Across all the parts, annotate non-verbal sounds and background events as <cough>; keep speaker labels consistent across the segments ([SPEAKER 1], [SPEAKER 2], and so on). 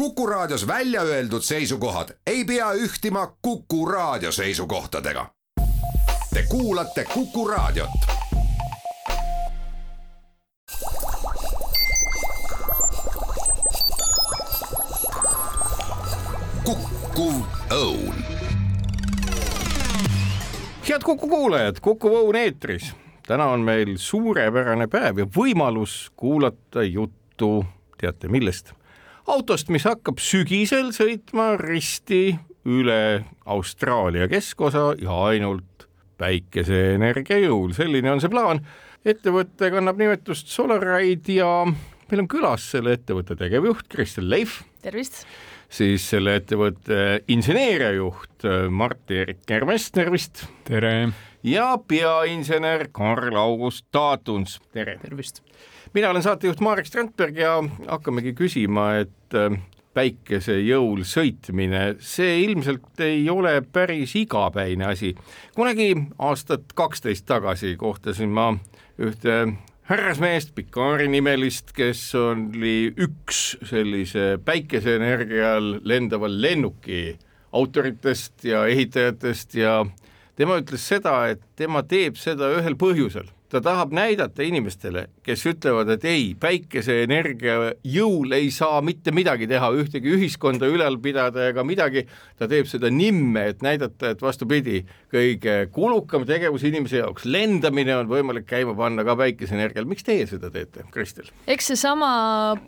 [SPEAKER 1] Kuku Raadios välja öeldud seisukohad ei pea ühtima Kuku Raadio seisukohtadega. Te kuulate Kuku Raadiot. kukkuv õun
[SPEAKER 2] head Kuku kuulajad, Kuku Õun eetris. täna on meil suurepärane päev ja võimalus kuulata juttu, teate millest? Autost, mis hakkab sügisel sõitma risti üle Austraalia keskosa ja ainult päikeseenergia jõul, selline on see plaan. ettevõte kannab nimetust Solaride ja meil on külas selle ettevõtte tegevjuht Kristel Leif.
[SPEAKER 3] tervist!
[SPEAKER 2] siis selle ettevõtte inseneeriajuht Mart-Erik Kermes, tervist!
[SPEAKER 4] tere!
[SPEAKER 2] ja peainsener Karl-August Taatuns, tere!
[SPEAKER 4] tervist!
[SPEAKER 2] Mina olen saatejuht Marek Strandberg ja hakkamegi küsima, et äh, päikese jõul sõitmine, see ilmselt ei ole päris igapäine asi. kunagi aastat kaksteist tagasi kohtasin ma ühte härrasmeest, Picari nimelist, kes oli üks sellise päikeseenergial lendava lennuki autoritest ja ehitajatest ja tema ütles seda, et tema teeb seda ühel põhjusel ta tahab näidata inimestele, kes ütlevad, et ei, päikeseenergia jõul ei saa mitte midagi teha, ühtegi ühiskonda ülal pidada ega midagi, ta teeb seda nimme, et näidata, et vastupidi, kõige kulukam tegevus inimese jaoks, lendamine on võimalik käima panna ka päikeseenergial, miks teie seda teete, Kristel?
[SPEAKER 3] eks seesama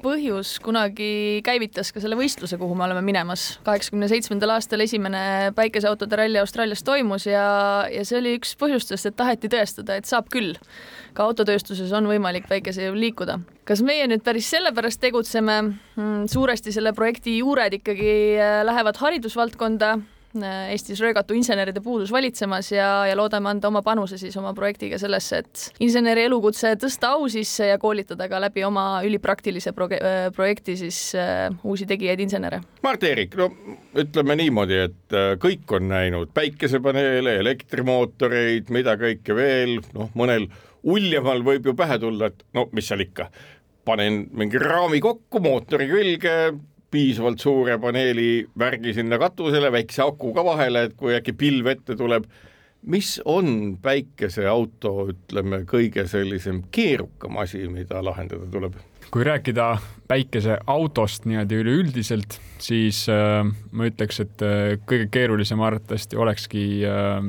[SPEAKER 3] põhjus kunagi käivitas ka selle võistluse, kuhu me oleme minemas. kaheksakümne seitsmendal aastal esimene päikeseautode ralli Austraalias toimus ja, ja see oli üks põhjustest, et taheti tõestada, et saab küll ka autotööstuses on võimalik päikesejõul liikuda. kas meie nüüd päris sellepärast tegutseme? Mm, suuresti selle projekti juured ikkagi äh, lähevad haridusvaldkonda. Äh, Eestis röögatu inseneride puudus valitsemas ja, ja loodame anda oma panuse siis oma projektiga sellesse, et inseneri elukutse tõsta au sisse ja koolitada ka läbi oma ülipraktilise pro äh, projekti siis uh, uusi tegijaid insenere.
[SPEAKER 2] Mart-Erik, no ütleme niimoodi, et kõik on näinud päikesepaneele, elektrimootoreid, mida kõike veel, noh, mõnel uljamal võib ju pähe tulla, et no mis seal ikka, panen mingi raami kokku mootori külge, piisavalt suure paneeli värgi sinna katusele, väikse aku ka vahele, et kui äkki pilv ette tuleb. mis on päikeseauto, ütleme, kõige sellisem keerukam asi, mida lahendada tuleb?
[SPEAKER 4] kui rääkida päikeseautost niimoodi üleüldiselt, siis äh, ma ütleks, et äh, kõige keerulisem arvatavasti olekski äh,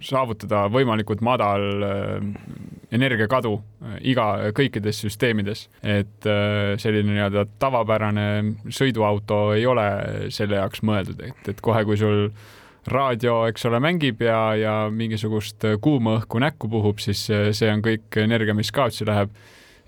[SPEAKER 4] saavutada võimalikult madal äh, energiakadu äh, iga, kõikides süsteemides. et äh, selline nii-öelda tavapärane sõiduauto ei ole selle jaoks mõeldud, et, et kohe, kui sul raadio, eks ole, mängib ja, ja mingisugust kuuma õhku näkku puhub, siis see on kõik energia, mis kaotsi läheb.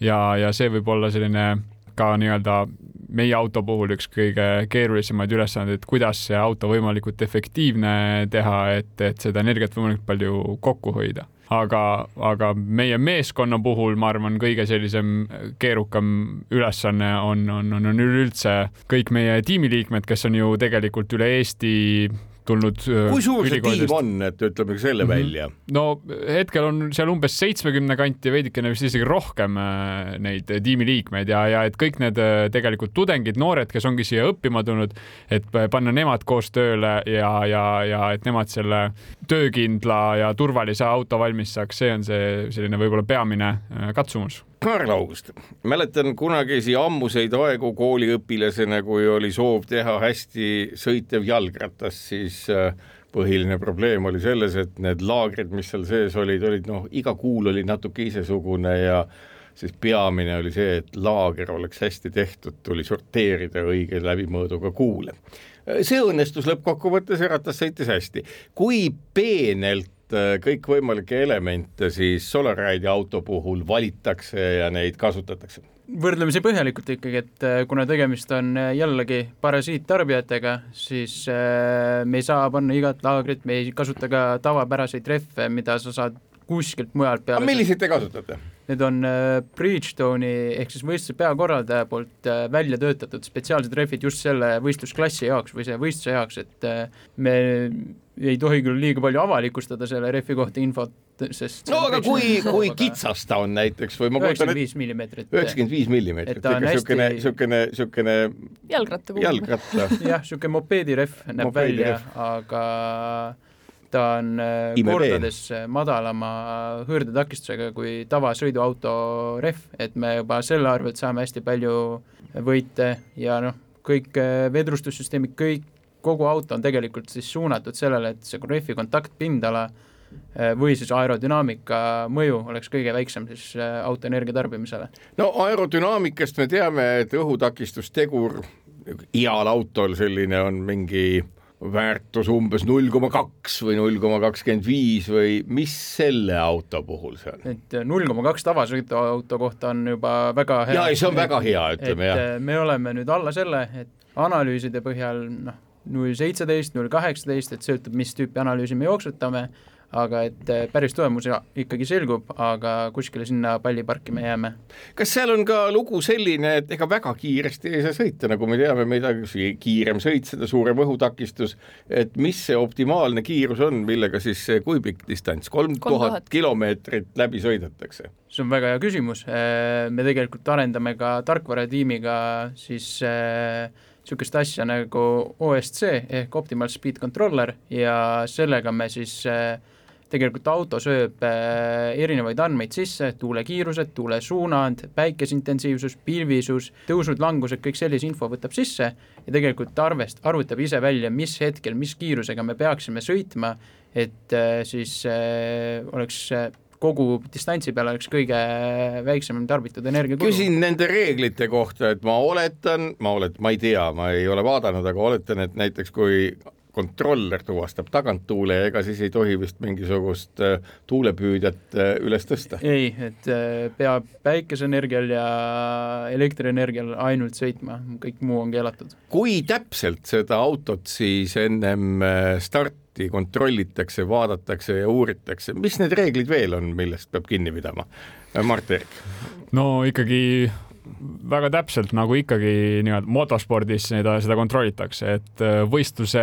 [SPEAKER 4] ja, ja see võib olla selline ka nii-öelda meie auto puhul üks kõige keerulisemaid ülesandeid, kuidas see auto võimalikult efektiivne teha, et, et seda energiat võimalikult palju kokku hoida. Aga, aga meie meeskonna puhul ma arvan, kõige sellisem keerukam ülesanne on, on, on, on üleüldse kõik meie tiimiliikmed, kes on ju tegelikult üle Eesti tulnud.
[SPEAKER 2] Äh, kui suur see tiim on, et ütleme selle mm -hmm. välja?
[SPEAKER 4] no hetkel on seal umbes seitsmekümne kanti, veidikene vist isegi rohkem äh, neid tiimiliikmeid ja, ja et kõik need äh, tegelikult tudengid, noored, kes ongi siia õppima tulnud, et panna nemad koos tööle ja, ja, ja et nemad selle töökindla ja turvalise auto valmis saaks, see on see selline võib-olla peamine katsumus
[SPEAKER 2] Karl August, mäletan kunagisi ammuseid aegu kooliõpilasena, kui oli soov teha hästi sõitev jalgratas, siis äh, põhiline probleem oli selles, et need laagrid, mis seal sees olid, olid noh, iga kuul oli natuke isesugune ja siis peamine oli see, et laager oleks hästi tehtud, tuli sorteerida õige läbimõõduga kuule. see õnnestus lõppkokkuvõttes ja ratas sõitis hästi. kui peenelt Äh, kõikvõimalikke elemente siis Solaride'i auto puhul valitakse ja neid kasutatakse?
[SPEAKER 5] võrdlemisi põhjalikult ikkagi, et äh, kuna tegemist on äh, jällegi parasiittarbijatega, siis me ei saa panna igat laagrit, me ei kasuta ka tavapäraseid rehve, mida sa saad kuskilt mujalt peale.
[SPEAKER 2] milliseid te kasutate?
[SPEAKER 5] need on Bridgestone'i ehk siis võistluse peakorraldaja poolt välja töötatud spetsiaalsed rehvid just selle võistlusklassi jaoks või selle võistluse jaoks, et me ei tohi küll liiga palju avalikustada selle rehvi kohta infot, sest
[SPEAKER 2] no aga kui, kui kitsas ta on näiteks või ma kujutan
[SPEAKER 5] üheksakümmend viis millimeetrit.
[SPEAKER 2] üheksakümmend viis millimeetrit,
[SPEAKER 5] Et ta on
[SPEAKER 2] ikka siukene
[SPEAKER 5] hästi-,
[SPEAKER 2] siukene, siukene
[SPEAKER 3] jalgratta
[SPEAKER 2] jalgratta. <laughs>
[SPEAKER 5] jah, niisugune mopeedirehv näeb
[SPEAKER 2] Mopeedirehv.
[SPEAKER 5] välja, aga ta on äh,
[SPEAKER 2] Imeveen.
[SPEAKER 5] kordades madalama hõõrdetakistusega kui tavasõiduauto rehv, et me juba selle arvelt saame hästi palju võite ja noh, kõik äh, vedrustussüsteemid, kõik, kogu auto on tegelikult siis suunatud sellele, et see rehvi kontaktpindala äh, või siis aerodünaamika mõju oleks kõige väiksem siis äh, auto energia tarbimisele.
[SPEAKER 2] no aerodünaamikast me teame, et õhutakistustegur heal autol selline on mingi väärtus umbes null koma kaks või null koma kakskümmend viis või mis selle auto puhul see on?
[SPEAKER 5] et null koma kaks tavasõiduauto kohta on juba väga hea.
[SPEAKER 2] ja ei, see on väga hea, ütleme jah.
[SPEAKER 5] me oleme nüüd alla selle, et analüüside põhjal noh, null seitseteist, null kaheksateist, et sõltub, mis tüüpi analüüsi me jooksutame, aga et äh, päris tulemus ikkagi selgub, aga kuskile sinna palliparki me jääme.
[SPEAKER 2] kas seal on ka lugu selline, et ega väga kiiresti ei saa sõita, nagu me teame, mida kiirem sõit, seda suurem õhutakistus, et mis see optimaalne kiirus on, millega siis see kui pikk distants, kolm tuhat
[SPEAKER 3] 3000.
[SPEAKER 2] kilomeetrit läbi sõidetakse?
[SPEAKER 5] see on väga hea küsimus, me tegelikult arendame ka tarkvaratiimiga siis niisugust asja nagu OSC ehk Optimal Speed Controller ja sellega me siis äh, tegelikult auto sööb äh, erinevaid andmeid sisse, tuulekiirused, tuulesuunad, päikeseintensiivsus, pilvisus, tõusud-langused, kõik sellise info võtab sisse ja tegelikult arvest-, arvutab ise välja, mis hetkel, mis kiirusega me peaksime sõitma, et äh, siis oleks kogu distantsi peale oleks kõige väiksem tarbitud energiakulu.
[SPEAKER 2] küsin nende reeglite kohta, et ma oletan, ma olet-, ma ei tea, ma ei ole vaadanud, aga oletan, et näiteks kui kontroller tuvastab taganttuule, ega siis ei tohi vist mingisugust äh, tuulepüüdjat äh, üles tõsta.
[SPEAKER 5] ei, et äh, peab päikeseenergial ja elektrienergial ainult sõitma, kõik muu on keelatud.
[SPEAKER 2] kui täpselt seda autot siis ennem starti kontrollitakse, vaadatakse ja uuritakse, mis need reeglid veel on, millest peab kinni pidama? Mart Erik.
[SPEAKER 4] no ikkagi väga täpselt nagu ikkagi nii-öelda motospordis seda, seda kontrollitakse, et äh, võistluse,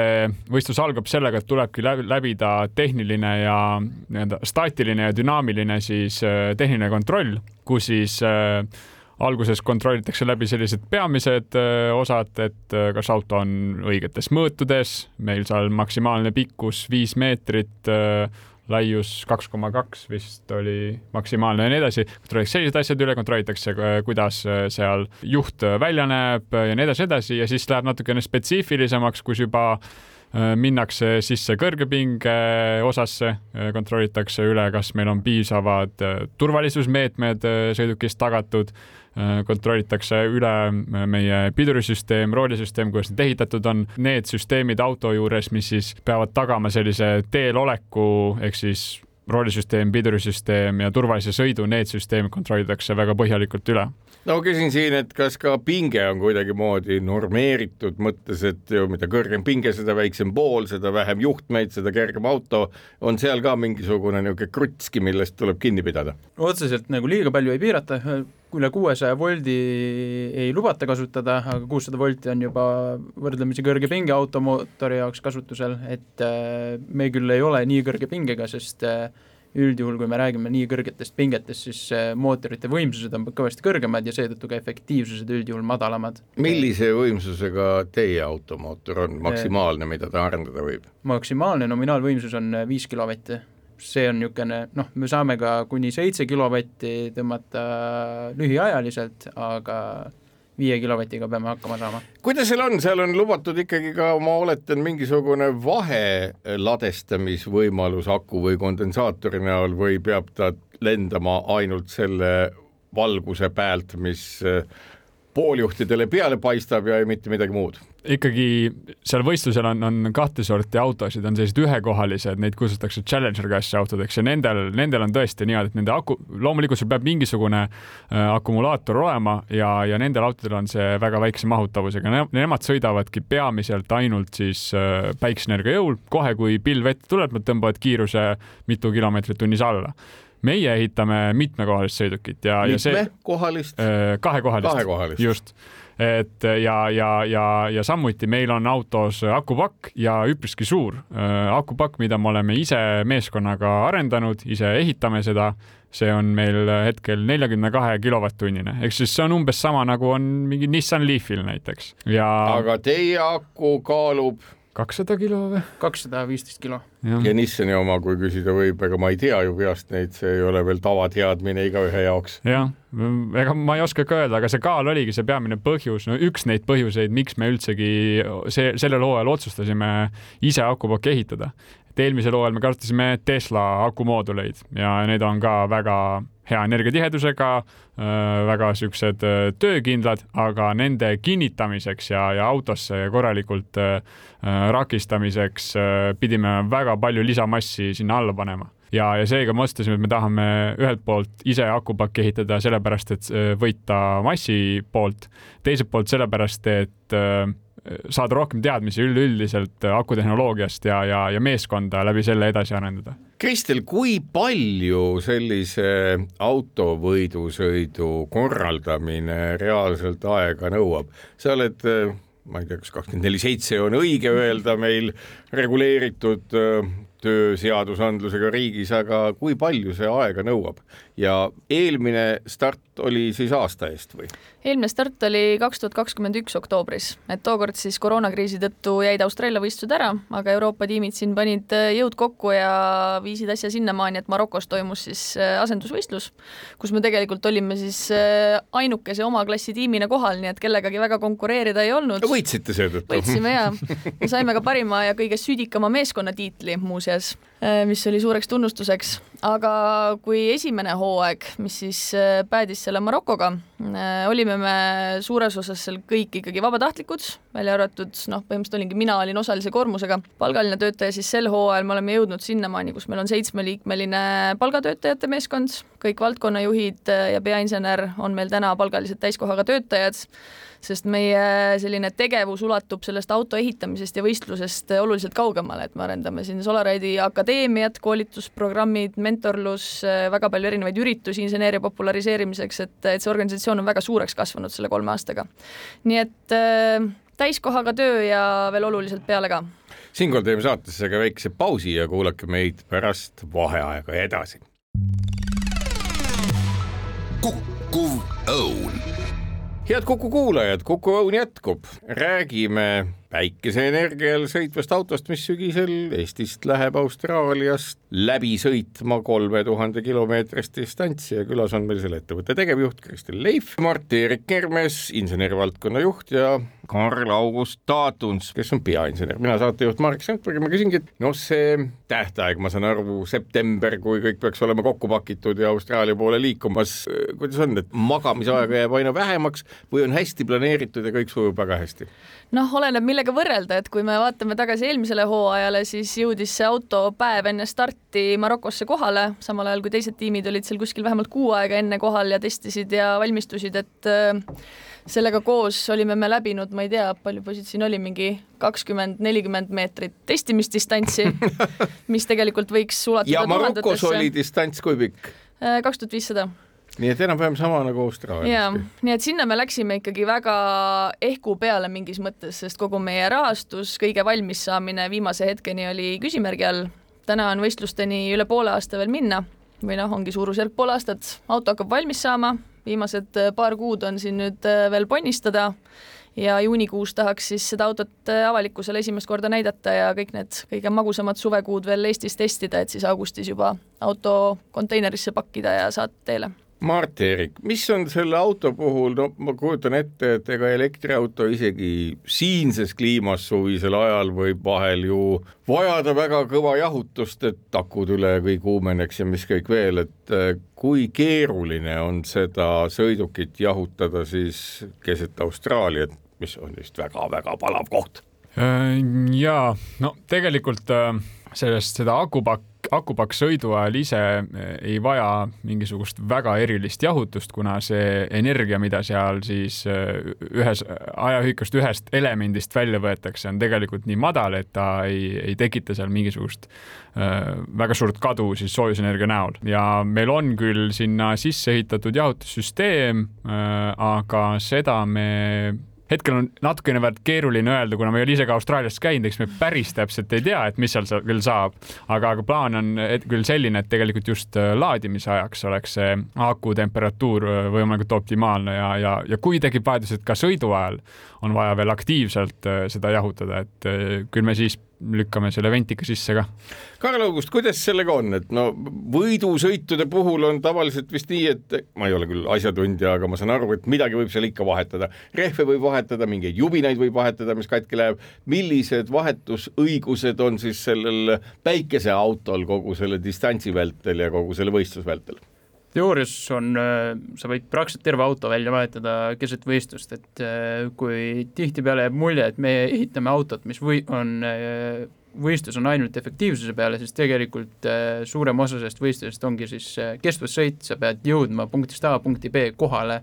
[SPEAKER 4] võistlus algab sellega, et tulebki läbi, läbida tehniline ja nii-öelda staatiline ja dünaamiline siis äh, tehniline kontroll, kus siis äh, alguses kontrollitakse läbi sellised peamised äh, osad, et kas auto on õigetes mõõtudes, meil seal maksimaalne pikkus viis meetrit laius kaks koma kaks vist oli maksimaalne ja nii edasi. kontrollitakse sellised asjad üle, kontrollitakse, kuidas seal juht välja näeb ja nii edasi, edasi ja siis läheb natukene spetsiifilisemaks, kus juba minnakse sisse kõrgepinge osasse, kontrollitakse üle, kas meil on piisavad turvalisusmeetmed sõidukis tagatud, kontrollitakse üle meie pidurisüsteem, roolisüsteem, kuidas need ehitatud on, need süsteemid auto juures, mis siis peavad tagama sellise teel oleku ehk siis roolisüsteem, pidurisüsteem ja turvalise sõidu, need süsteemid kontrollitakse väga põhjalikult üle.
[SPEAKER 2] No küsin siin, et kas ka pinge on kuidagimoodi normeeritud mõttes, et ju mida kõrgem pinge, seda väiksem pool, seda vähem juhtmeid, seda kergem auto, on seal ka mingisugune niisugune krutski, millest tuleb kinni pidada?
[SPEAKER 5] otseselt nagu liiga palju ei piirata, üle kuuesaja voldi ei lubata kasutada, aga kuussada volti on juba võrdlemisi kõrge pinge automootori jaoks kasutusel, et me küll ei ole nii kõrge pingega, sest üldjuhul, kui me räägime nii kõrgetest pingetest, siis mootorite võimsused on kõvasti kõrgemad ja seetõttu ka efektiivsused üldjuhul madalamad.
[SPEAKER 2] millise võimsusega teie automootor on maksimaalne, mida ta arendada võib?
[SPEAKER 5] maksimaalne nominaalvõimsus on viis kilovatti. See on niisugune, noh, me saame ka kuni seitse kilovatti tõmmata lühiajaliselt, aga viie kilovatiga peame hakkama saama.
[SPEAKER 2] kuidas seal on, seal on lubatud ikkagi ka, ma oletan, mingisugune vahe ladestamisvõimalus aku või kondensaatori näol või peab ta lendama ainult selle valguse pealt, mis pooljuhtidele peale paistab ja mitte midagi muud?
[SPEAKER 4] ikkagi seal võistlusel on, on kahte sorti autosid, on sellised ühekohalised, neid kutsutakse Challenger klassi autodeks ja nendel, nendel on tõesti niimoodi, et nende aku, loomulikult sul peab mingisugune äh, akumulaator olema ja, ja nendel autodel on see väga väikse mahutavusega ne,, nemad sõidavadki peamiselt ainult siis äh, päikeseenergia jõul, kohe kui pilv ette tuleb, nad tõmbavad kiiruse mitu kilomeetrit tunnis alla meie ehitame mitmekohalist sõidukit ja, ja see
[SPEAKER 2] mitmekohalist?
[SPEAKER 4] kahekohalist,
[SPEAKER 2] kahekohalist.,
[SPEAKER 4] just et ja, ja, ja, ja samuti meil on autos akupakk ja üpriski suur akupakk, mida me oleme ise meeskonnaga arendanud, ise ehitame seda. see on meil hetkel neljakümne kahe kilovatt-tunnine, ehk siis see on umbes sama, nagu on mingi Nissan Leafil näiteks ja.
[SPEAKER 2] aga teie aku kaalub
[SPEAKER 4] kakssada kilo või?
[SPEAKER 5] kakssada viisteist kilo.
[SPEAKER 2] ja Nissani oma, kui küsida võib, ega ma ei tea ju peast neid, see ei ole veel tavateadmine igaühe jaoks.
[SPEAKER 4] jah, ega ma ei oska ka öelda, aga see kaal oligi see peamine põhjus, no üks neid põhjuseid, miks me üldsegi see, sellel hooajal otsustasime ise akupakki ehitada. et eelmisel hooajal me kasutasime Tesla akumooduleid ja need on ka väga hea energiatihedusega, väga siuksed töökindlad, aga nende kinnitamiseks ja, ja autosse korralikult rakistamiseks pidime väga palju lisamassi sinna alla panema. Ja, ja seega me otsustasime, et me tahame ühelt poolt ise akupakki ehitada sellepärast, et võita massi poolt, teiselt poolt sellepärast, et saada rohkem teadmisi üleüldiselt akutehnoloogiast ja, ja, ja meeskonda läbi selle edasi arendada.
[SPEAKER 2] Kristel, kui palju sellise autovõidusõidu korraldamine reaalselt aega nõuab? sa oled ma ei tea, kas kakskümmend neli seitse on õige öelda meil reguleeritud tööseadusandlusega riigis, aga kui palju see aega nõuab ja eelmine start oli siis aasta eest või?
[SPEAKER 3] eelmine start oli kaks tuhat kakskümmend üks oktoobris, et tookord siis koroonakriisi tõttu jäid Austraalia võistlused ära, aga Euroopa tiimid siin panid äh, jõud kokku ja viisid asja sinnamaani, et Marokos toimus siis äh, asendusvõistlus, kus me tegelikult olime siis äh, ainukese oma klassi tiimina kohal, nii et kellegagi väga konkureerida ei olnud.
[SPEAKER 2] võitsite seetõttu?
[SPEAKER 3] võitsime jaa, <laughs> me saime ka parima ja kõige südikama meeskonnatiitli muuseas, mis oli suureks tunnustuseks, aga kui esimene hooaeg, mis siis päädis selle Marokoga, olime olime me suures osas seal kõik ikkagi vabatahtlikud, välja arvatud noh, põhimõtteliselt olingi, mina olin osalise koormusega palgaline töötaja, siis sel hooajal me oleme jõudnud sinnamaani, kus meil on seitsmeliikmeline palgatöötajate meeskond, kõik valdkonnajuhid ja peainsener on meil täna palgalised täiskohaga töötajad sest meie selline tegevus ulatub sellest auto ehitamisest ja võistlusest oluliselt kaugemale, et me arendame siin Solaride'i akadeemiat, koolitusprogrammid, mentorlus, väga palju erinevaid üritusi inseneeria populariseerimiseks, et, et see organisatsioon on väga suureks kasvanud selle kolme aastaga. nii et äh, täiskohaga töö ja veel oluliselt peale ka.
[SPEAKER 2] siinkohal teeme saatesse ka väikse pausi ja kuulake meid pärast vaheaega edasi.
[SPEAKER 1] kukkuv õun
[SPEAKER 2] head Kuku kuulajad, Kuku Õun jätkub, räägime päikeseenergial sõitvast autost, mis sügisel Eestist läheb Austraaliast läbi sõitma kolme tuhande kilomeetrist distantsi ja külas on meil selle ettevõtte tegevjuht Kristel Leif, Mart-Erik Kermes, insenerivaldkonna juht ja Karl-August Taatuns, kes on peainsener, mina saatejuht Marek Sandberg ja ma küsingi, et noh, see tähtaeg, ma saan aru, september, kui kõik peaks olema kokku pakitud ja Austraalia poole liikumas, kuidas on, et magamisaega jääb aina vähemaks või on hästi planeeritud ja kõik sujub väga hästi?
[SPEAKER 3] noh, oleneb, millega võrrelda, et kui me vaatame tagasi eelmisele hooajale, siis jõudis see auto päev enne starti Marokosse kohale, samal ajal kui teised tiimid olid seal kuskil vähemalt kuu aega enne kohal ja testisid ja valmistusid, et äh, sellega koos olime me läbinud, ma ei tea, palju poisid siin oli, mingi kakskümmend, nelikümmend meetrit testimisdistantsi, <laughs> mis tegelikult võiks ulatuda
[SPEAKER 2] ja Marokos oli distants kui pikk?
[SPEAKER 3] Äh, kaks tuhat viissada
[SPEAKER 2] nii et enam-vähem sama nagu Austraalias.
[SPEAKER 3] jaa, nii et sinna me läksime ikkagi väga ehku peale mingis mõttes, sest kogu meie rahastus, kõige valmis saamine viimase hetkeni oli küsimärgi all. täna on võistlusteni üle poole aasta veel minna. Või noh, ongi suurusjärk pool aastat, auto hakkab valmis saama, viimased äh, paar kuud on siin nüüd äh, veel ponnistada. Ja juunikuus tahaks siis seda autot äh, avalikkusele esimest korda näidata ja kõik need kõige magusamad suvekuud veel Eestis testida, et siis augustis juba auto konteinerisse pakkida ja saata teele
[SPEAKER 2] Mart-Erik, mis on selle auto puhul, no ma kujutan ette, et ega elektriauto isegi siinses kliimas suvisel ajal võib vahel ju vajada väga kõva jahutust, et akud üle või kuumeneks ja mis kõik veel, et eh, kui keeruline on seda sõidukit jahutada siis keset Austraaliat, mis on vist väga-väga palav koht?
[SPEAKER 4] Äh, jaa, no tegelikult äh, sellest, seda akupakk akupakk sõidu ajal ise eh, ei vaja mingisugust väga erilist jahutust, kuna see energia, mida seal siis eh, ühes ajaühikust ühest elemendist välja võetakse, on tegelikult nii madal, et ta ei, ei tekita seal mingisugust äh, väga suurt kadu siis soojusenergia näol. Ja meil on küll sinna sisse ehitatud jahutussüsteem aga seda me hetkel on natukene veel keeruline öelda, kuna me ei ole ise ka Austraalias käinud, eks me päris täpselt ei tea, et mis seal küll saab, aga, aga plaan on küll selline, et tegelikult just äh, laadimise ajaks oleks see aku temperatuur äh, võimalikult optimaalne ja, ja, ja kui tekib vajadus, et ka sõidu ajal on vaja veel aktiivselt äh, seda jahutada, et küll me siis lükkame selle ventika sisse ka.
[SPEAKER 2] Karl August, kuidas sellega on, et no võidusõitude puhul on tavaliselt vist nii, et ma ei ole küll asjatundja, aga ma saan aru, et midagi võib seal ikka vahetada. rehve võib vahetada, mingeid jubinaid võib vahetada, mis katki läheb. millised vahetusõigused on siis sellel päikeseautol kogu selle distantsi vältel ja kogu selle võistluse vältel?
[SPEAKER 5] Teoorias on, äh, sa võid praktiliselt terve auto välja vahetada keset võistlust, et äh, kui tihtipeale jääb mulje, et me ehitame autot, mis või on äh, võistlus on ainult efektiivsuse peale, siis tegelikult suurem osa sellest võistlusest ongi siis kestvussõit, sa pead jõudma punktist A punkti B kohale,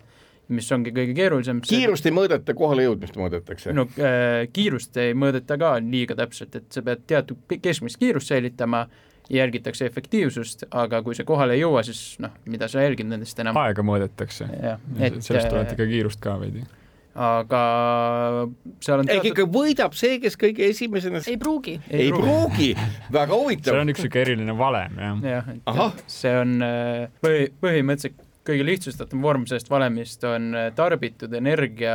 [SPEAKER 5] mis ongi kõige keerulisem.
[SPEAKER 2] kiirust ei mõõdeta, kohale jõudmist mõõdetakse?
[SPEAKER 5] no äh, kiirust ei mõõdeta ka liiga täpselt, et sa pead teatud keskmist kiirust säilitama järgitakse efektiivsust, aga kui sa kohale ei jõua, siis noh, mida sa jälgid nendest enam.
[SPEAKER 4] aega mõõdetakse. sellest tuleb ikka kiirust ka veidi
[SPEAKER 5] aga seal on
[SPEAKER 2] teatud... ikka võidab see, kes kõige esimesena
[SPEAKER 3] ei pruugi.
[SPEAKER 2] ei pruugi, väga huvitav.
[SPEAKER 4] seal on üks niisugune eriline valem, jah.
[SPEAKER 5] jah, et see on äh, põhi, põhimõtteliselt kõige lihtsustatum vorm sellest valemist on äh, tarbitud energia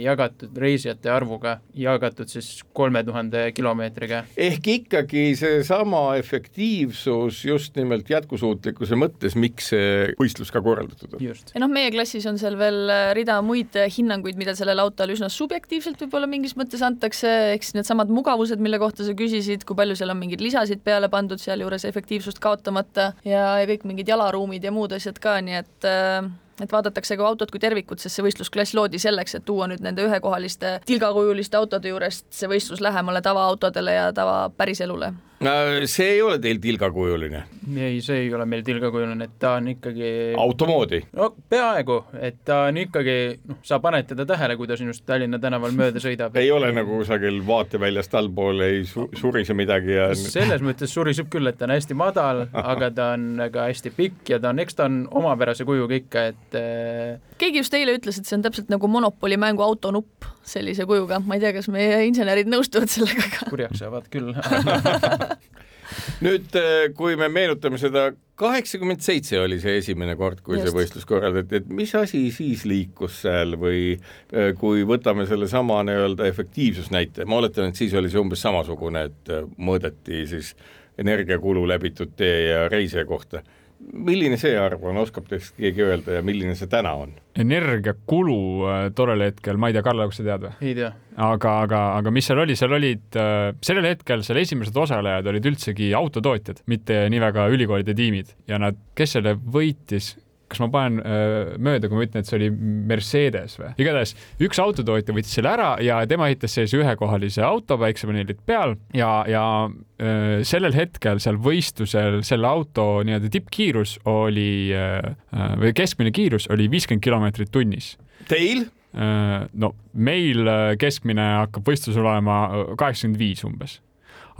[SPEAKER 5] jagatud reisijate arvuga, jagatud siis kolme tuhande kilomeetriga.
[SPEAKER 2] ehk ikkagi seesama efektiivsus just nimelt jätkusuutlikkuse mõttes, miks see võistlus ka korraldatud on.
[SPEAKER 3] ja noh, meie klassis on seal veel äh, rida muid äh, hinnanguid, mida sellele autole üsna subjektiivselt võib-olla mingis mõttes antakse, ehk siis needsamad mugavused, mille kohta sa küsisid, kui palju seal on mingeid lisasid peale pandud, sealjuures efektiivsust kaotamata ja, ja kõik mingid jalaruumid ja muud asjad ka, nii et et et vaadatakse ka autot kui tervikut, sest see võistlusklass loodi selleks, et tuua nüüd nende ühekohaliste tilgakujuliste autode juurest see võistlus lähemale tavaautodele ja tava päriselule
[SPEAKER 2] see ei ole teil tilgakujuline?
[SPEAKER 5] ei, see ei ole meil tilgakujuline, et ta on ikkagi
[SPEAKER 2] auto moodi?
[SPEAKER 5] no peaaegu, et ta on ikkagi, noh, sa paned teda tähele, kui ta sinust Tallinna tänaval mööda sõidab
[SPEAKER 2] ei ole nagu kusagil vaateväljast allpool ei su surise midagi ja
[SPEAKER 5] selles mõttes suriseb küll, et ta on hästi madal, <laughs> aga ta on ka hästi pikk ja ta on, eks ta on omapärase kujuga ikka, et äh,
[SPEAKER 3] keegi just eile ütles, et see on täpselt nagu Monopoli mängu autonupp sellise kujuga, ma ei tea, kas meie insenerid nõustuvad sellega ka.
[SPEAKER 5] kurjaks saavad küll. <laughs>
[SPEAKER 2] Nüüd, äh, kui me meenutame seda, kaheksakümmend seitse oli see esimene kord, kui Just. see võistlus korraldati, et mis asi siis liikus seal või äh, kui võtame sellesama nii-öelda efektiivsusnäite, ma oletan, et siis oli see umbes samasugune, et äh, mõõdeti siis energiakulu läbitud tee ja reisija kohta milline see arv on, oskab teist keegi öelda ja milline see täna on?
[SPEAKER 4] energiakulu äh, tollel hetkel, ma ei tea, Karl, kas sa tead või?
[SPEAKER 5] ei tea.
[SPEAKER 4] aga, aga, aga mis seal oli, seal olid äh,, sellel hetkel seal esimesed osalejad olid üldsegi autotootjad, mitte nii väga ülikoolide tiimid ja nad, kes selle võitis, kas ma panen öö, mööda, kui ma ütlen, et see oli Mercedes või? igatahes üks autotootja võttis selle ära ja tema ehitas sellise ühekohalise auto, päiksepaneelid peal ja, ja öö, sellel hetkel seal võistlusel selle auto nii-öelda tippkiirus oli või keskmine kiirus oli viiskümmend kilomeetrit tunnis.
[SPEAKER 2] Teil?
[SPEAKER 4] no meil keskmine hakkab võistlusel olema kaheksakümmend viis umbes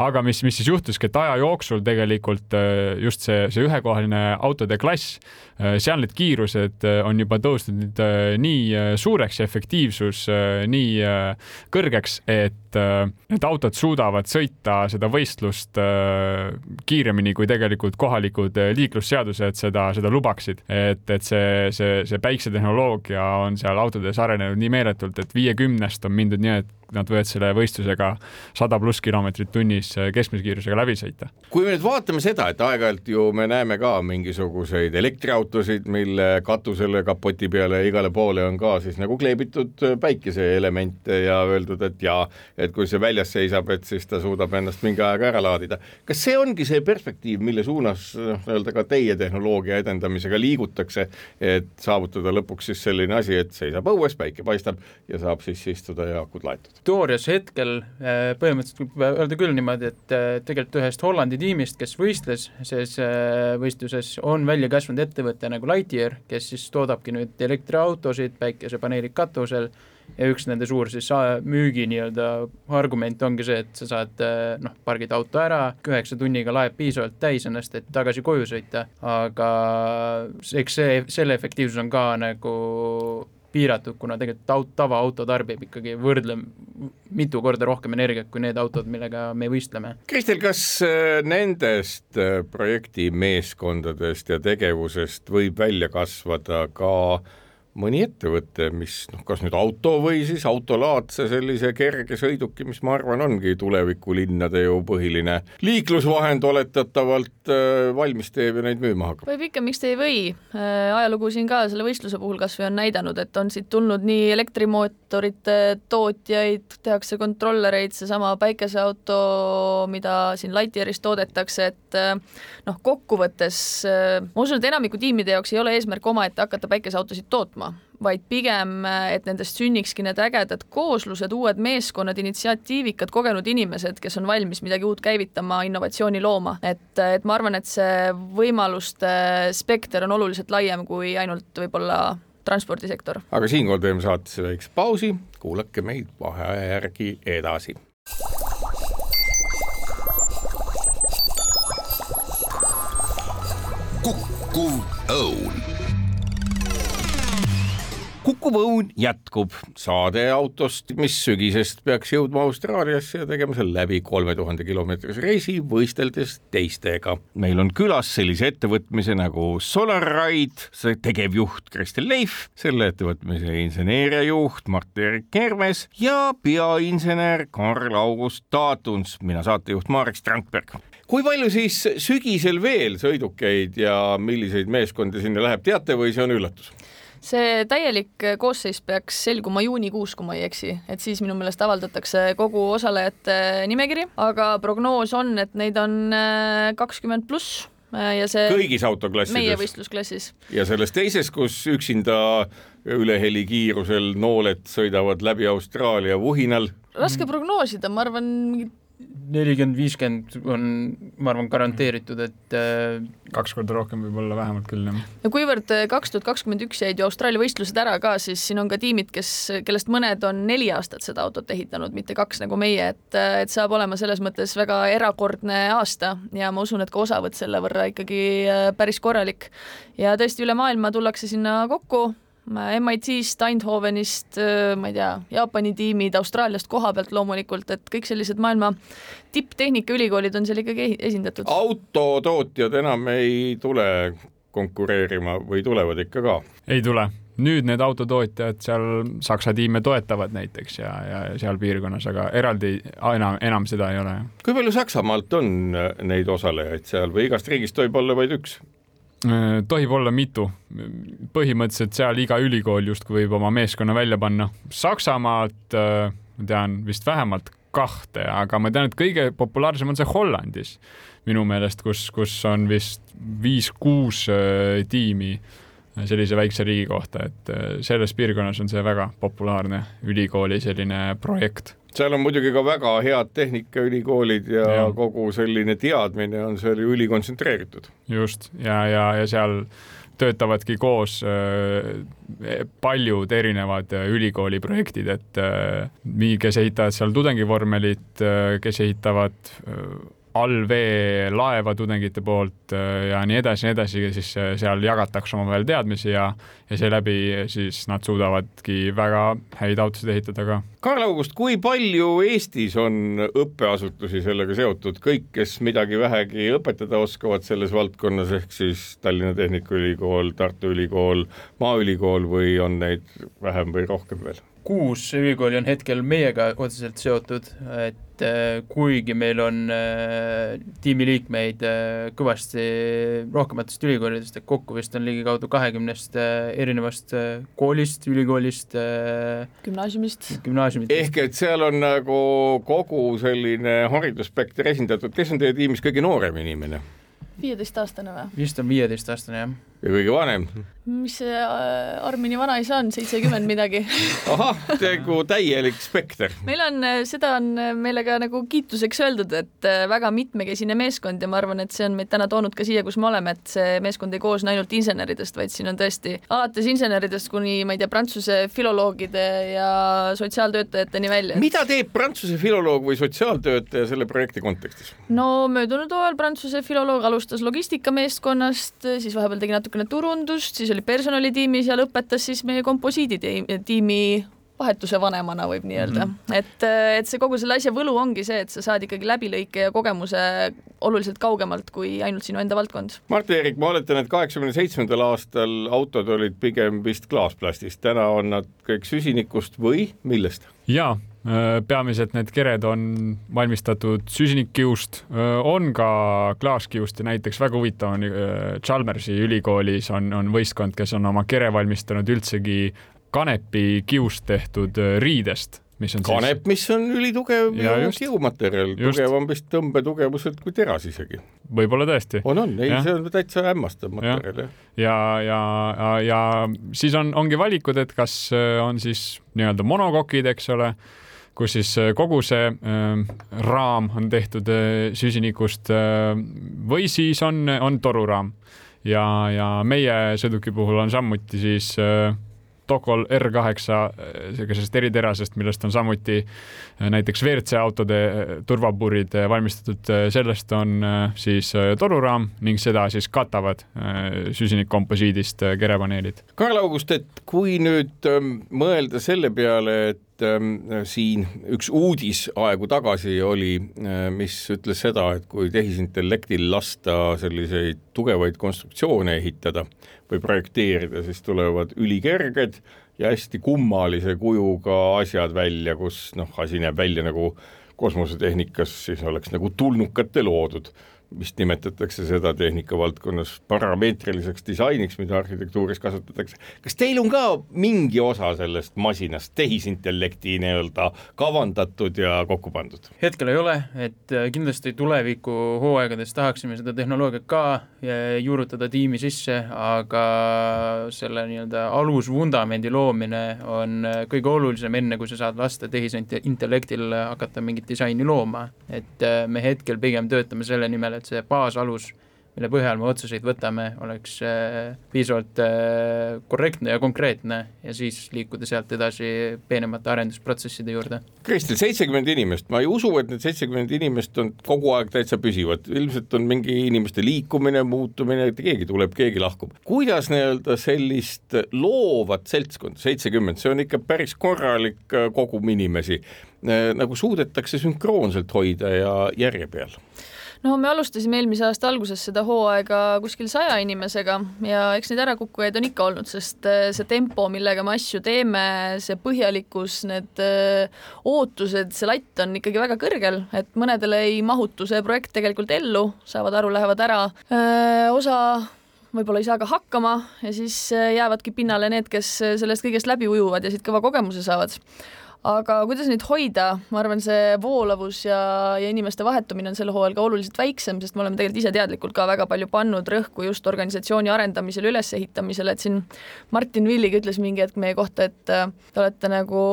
[SPEAKER 4] aga mis, mis siis juhtuski, et aja jooksul tegelikult äh, just see, see ühekohaline autode klass, äh, seal need kiirused äh, on juba tõusnud nii suureks ja efektiivsus nii kõrgeks, et need autod suudavad sõita seda võistlust kiiremini, kui tegelikult kohalikud liiklusseadused seda, seda lubaksid. et, et see, see, see päiksetehnoloogia on seal autodes arenenud nii meeletult, et viiekümnest on mindud nii, et nad võivad selle võistlusega sada pluss kilomeetrit tunnis äh, keskmise kiirusega läbi sõita.
[SPEAKER 2] kui me nüüd vaatame seda, et aeg-ajalt ju me näeme ka mingisuguseid elektriautosid, mille katusele, kapoti peale ja igale poole on ka siis nagu kleebitud äh, päikeseelemente ja öeldud, et jaa, et kui see väljas seisab, et siis ta suudab ennast mingi ajaga ära laadida. kas see ongi see perspektiiv, mille suunas noh, nii-öelda ka teie tehnoloogia edendamisega liigutakse, et saavutada lõpuks siis selline asi, et seisab õues, päike paistab ja saab sisse istuda ja akud laetud?
[SPEAKER 5] Teoorias hetkel äh, põhimõtteliselt võib öelda küll niimoodi, et äh, tegelikult ühest Hollandi tiimist, kes võistles selles võistluses, on välja kasvanud ettevõte nagu Lightyear, kes siis toodabki nüüd elektriautosid, päikesepaneelid katusel ja üks nende suur siis müügi nii-öelda argument ongi see, et sa saad noh, pargid auto ära, üheksa tunniga laeb piisavalt täis ennast, et tagasi koju sõita, aga eks see, selle efektiivsus on ka nagu piiratud, kuna tegelikult aut-, tavaauto tarbib ikkagi võrdle-, mitu korda rohkem energiat kui need autod, millega me võistleme.
[SPEAKER 2] Kristel, kas äh, nendest äh, projektimeeskondadest ja tegevusest võib välja kasvada ka äh, mõni ettevõte, mis noh, kas nüüd auto või siis autolaadse sellise kerge sõiduki, mis ma arvan, ongi tulevikulinnade ju põhiline liiklusvahend oletatavalt äh, valmis teeb ja neid müüma hakkab.
[SPEAKER 3] võib ikka, miks te ei või äh,. ajalugu siin ka selle võistluse puhul kas või on näidanud, et on siit tulnud nii elektrimootorite tootjaid, tehakse kontrollereid, seesama päikeseauto, mida siin Lightyearis toodetakse, et äh, noh, kokkuvõttes ma usun, et enamiku tiimide jaoks ei ole eesmärk omaette hakata päikeseautosid tootma, vaid pigem, et nendest sünnikski need ägedad kooslused, uued meeskonnad, initsiatiivikad, kogenud inimesed, kes on valmis midagi uut käivitama, innovatsiooni looma. et, et ma arvan, et see võimaluste spekter on oluliselt laiem kui ainult võib-olla transpordisektor.
[SPEAKER 2] aga siinkohal teeme saatesse väikse pausi, kuulake meid vaheaja järgi edasi.
[SPEAKER 1] kukkuv õun
[SPEAKER 2] kukkuv õun jätkub, saade autost, mis sügisest peaks jõudma Austraaliasse ja tegema seal läbi kolme tuhande kilomeetrise reisi, võisteldes teistega. meil on külas sellise ettevõtmise nagu Solarride, see tegevjuht Kristel Leif, selle ettevõtmise inseneeriajuht Mart-Erik Kermes ja peainsener Karl-August Taatuns, mina saatejuht Marek Strandberg kui palju siis sügisel veel sõidukeid ja milliseid meeskondi sinna läheb, teate või see on üllatus?
[SPEAKER 3] See täielik koosseis peaks selguma juunikuus, kui ma ei eksi, et siis minu meelest avaldatakse kogu osalejate nimekiri, aga prognoos on, et neid on äh, kakskümmend pluss äh, ja see
[SPEAKER 2] kõigis autoklassides?
[SPEAKER 3] meie võistlusklassis.
[SPEAKER 2] ja selles teises, kus üksinda ülehelikiirusel nooled sõidavad läbi Austraalia vuhinal?
[SPEAKER 3] raske prognoosida, ma arvan, mingid
[SPEAKER 5] nelikümmend, viiskümmend on, ma arvan, garanteeritud, et äh,
[SPEAKER 4] kaks korda rohkem võib-olla vähemalt küll, jah.
[SPEAKER 3] ja kuivõrd äh, kaks tuhat kakskümmend üks jäid ju Austraalia võistlused ära ka, siis siin on ka tiimid, kes, kellest mõned on neli aastat seda autot ehitanud, mitte kaks nagu meie, et, äh, et saab olema selles mõttes väga erakordne aasta ja ma usun, et ka osavõtt selle võrra ikkagi päris korralik. ja tõesti, üle maailma tullakse sinna kokku MIT-st, Eindhovenist, ma ei tea, Jaapani tiimid, Austraaliast koha pealt loomulikult, et kõik sellised maailma tipptehnikaülikoolid on seal ikkagi esindatud.
[SPEAKER 2] autotootjad enam ei tule konkureerima või tulevad ikka ka?
[SPEAKER 4] ei tule, nüüd need autotootjad seal Saksa tiime toetavad näiteks ja, ja seal piirkonnas, aga eraldi enam, enam seda ei ole.
[SPEAKER 2] kui palju Saksamaalt on neid osalejaid seal või igast riigist tohib olla vaid üks?
[SPEAKER 4] Äh, tohib olla mitu. põhimõtteliselt seal iga ülikool justkui võib oma meeskonna välja panna. Saksamaalt äh, ma tean vist vähemalt kahte, aga ma tean, et kõige populaarsem on see Hollandis minu meelest, kus, kus on vist viis-kuus äh, tiimi sellise väikse riigi kohta, et selles piirkonnas on see väga populaarne ülikooli selline projekt
[SPEAKER 2] seal on muidugi ka väga head tehnikaülikoolid ja, ja kogu selline teadmine on seal ju ülikontsentreeritud.
[SPEAKER 4] just ja, ja, ja seal töötavadki koos äh, paljud erinevad äh, ülikooli projektid, et äh, kes ehitavad seal tudengivormelit kes ehitavad allveelaeva tudengite poolt äh, ja nii edasi, nii edasi, siis äh, seal jagatakse omavahel teadmisi ja, ja seeläbi siis nad suudavadki väga häid autosid ehitada ka.
[SPEAKER 2] Karl August, kui palju Eestis on õppeasutusi sellega seotud, kõik, kes midagi vähegi õpetada oskavad selles valdkonnas, ehk siis Tallinna Tehnikaülikool, Tartu Ülikool, Maaülikool või on neid vähem või rohkem veel?
[SPEAKER 5] Kuus ülikooli on hetkel meiega otseselt seotud, et äh, kuigi meil on äh, tiimiliikmeid äh, kõvasti rohkematest ülikoolidest, et kokku vist on ligikaudu kahekümnest erinevast koolist, ülikoolist,
[SPEAKER 3] gümnaasiumist,
[SPEAKER 5] gümnaasiumit.
[SPEAKER 2] ehk et seal on nagu kogu selline haridusspekter esindatud, kes on teie tiimis kõige noorem inimene?
[SPEAKER 3] viieteistaastane või?
[SPEAKER 5] vist on viieteistaastane, jah
[SPEAKER 2] ja kõige vanem
[SPEAKER 3] mis see äh, Armini vanaisa on, seitsekümmend midagi <laughs>
[SPEAKER 2] ahah, tegu täielik spekter.
[SPEAKER 3] meil on, äh, seda on äh, meile ka nagu kiituseks öeldud, et väga mitmekesine meeskond ja ma arvan, et see on meid täna toonud ka siia, kus me oleme, et see meeskond ei koosne ainult inseneridest, vaid siin on tõesti alates inseneridest kuni ma ei tea, prantsuse filoloogide ja sotsiaaltöötajateni välja.
[SPEAKER 2] mida teeb prantsuse filoloog või sotsiaaltöötaja selle projekti kontekstis?
[SPEAKER 3] no möödunud hooajal prantsuse filoloog alustas logistikameeskonnast, siis vahepeal tegi natukene turundust, siis oli personalitiimis ja lõpetas siis meie komposiiditiimi vahetuse vanemana võib nii öelda mm, -hmm. et, et see kogu selle asja võlu ongi see, et sa saad ikkagi läbilõike ja kogemuse oluliselt kaugemalt kui ainult sinu enda valdkond.
[SPEAKER 2] Mart-Erik, ma oletan, et kaheksakümne seitsmendal aastal autod olid pigem vist klaasplastist, täna on nad kõik süsinikust või millest?
[SPEAKER 4] jaa, Äh, peamiselt need kered on valmistatud süsinikkiust, äh, on ka klaaskiust ja näiteks väga huvitav on äh, Chalmersi ülikoolis on, on võistkond, kes on oma kere valmistanud üldsegi kanepi kiust tehtud riidest mis on
[SPEAKER 2] kanep siis..., mis on ülitugev ja kiumaterjal, tugevam vist tõmbetugevuselt kui teras isegi.
[SPEAKER 4] võib-olla tõesti.
[SPEAKER 2] on, on, ei, see on täitsa hämmastav materjal, jah.
[SPEAKER 4] ja, ja, ja, ja siis on, ongi valikud, et kas on siis nii-öelda monokokid, eks ole kus siis äh, kogu see äh, raam on tehtud äh, süsinikust äh, või siis on, on toruraam ja, ja meie sõiduki puhul on samuti siis Tokol R8 sellisest eriterasest, millest on samuti näiteks WRC autode turvapuurid valmistatud, sellest on siis toruraam ning seda siis katavad süsinikkomposiidist kerepaneelid.
[SPEAKER 2] Karl August, et kui nüüd ähm, mõelda selle peale, et ähm, siin üks uudis aegu tagasi oli, äh, mis ütles seda, et kui tehisintellektil lasta selliseid tugevaid konstruktsioone ehitada või projekteerida, siis tulevad ülikerged ja hästi kummalise kujuga asjad välja, kus noh, asi näeb välja nagu kosmosetehnikas siis oleks nagu tulnukate loodud vist nimetatakse seda tehnikavaldkonnas parameetriliseks disainiks, mida arhitektuuris kasutatakse. kas teil on ka mingi osa sellest masinast tehisintellekti nii-öelda kavandatud ja kokku pandud?
[SPEAKER 5] hetkel ei ole, et äh, kindlasti tuleviku hooaegades tahaksime seda tehnoloogiat ka äh, juurutada tiimi sisse, aga selle nii-öelda alusvundamendi loomine on äh, kõige olulisem, enne kui sa saad lasta tehisintellektil hakata mingit disaini looma. et me hetkel pigem töötame selle nimel, et see baasalus, mille põhjal me otsuseid võtame, oleks äh, piisavalt äh, korrektne ja konkreetne ja siis liikuda sealt edasi peenemate arendusprotsesside juurde.
[SPEAKER 2] Kristel, seitsekümmend inimest, ma ei usu, et need seitsekümmend inimest on kogu aeg täitsa püsivad, ilmselt on mingi inimeste liikumine, muutumine, et keegi tuleb, keegi lahkub. kuidas nii-öelda sellist loovat seltskonda, seitsekümmend, see on ikka päris korralik äh, kogum inimesi, nagu suudetakse sünkroonselt hoida ja järje peal?
[SPEAKER 3] No me alustasime eelmise aasta alguses seda hooaega kuskil saja inimesega ja eks neid ärakukkujaid on ikka olnud, sest äh, see tempo, millega me asju teeme, see põhjalikkus, need äh, ootused, see latt on ikkagi väga kõrgel, et mõnedele ei mahutu see projekt tegelikult ellu, saavad aru, lähevad ära, äh, osa võib-olla ei saa ka hakkama ja siis jäävadki pinnale need, kes sellest kõigest läbi ujuvad ja siit kõva kogemuse saavad aga kuidas neid hoida, ma arvan, see voolavus ja, ja inimeste vahetumine on sel hooajal ka oluliselt väiksem, sest me oleme tegelikult ise teadlikult ka väga palju pannud rõhku just organisatsiooni arendamisele, ülesehitamisele, et siin Martin Villig ütles mingi hetk meie kohta, et äh, te olete nagu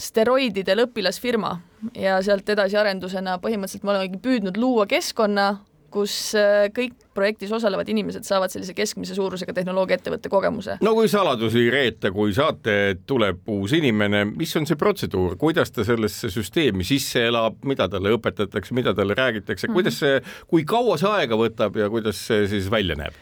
[SPEAKER 3] steroididel õpilasfirma ja sealt edasi arendusena põhimõtteliselt me olemegi püüdnud luua keskkonna, kus äh, kõik projektis osalevad inimesed saavad sellise keskmise suurusega tehnoloogiaettevõtte kogemuse.
[SPEAKER 2] no kui saladusi reeta, kui saate, tuleb uus inimene, mis on see protseduur, kuidas ta sellesse süsteemi sisse elab, mida talle õpetatakse, mida talle räägitakse, kuidas see, kui kaua see aega võtab ja kuidas see siis välja näeb?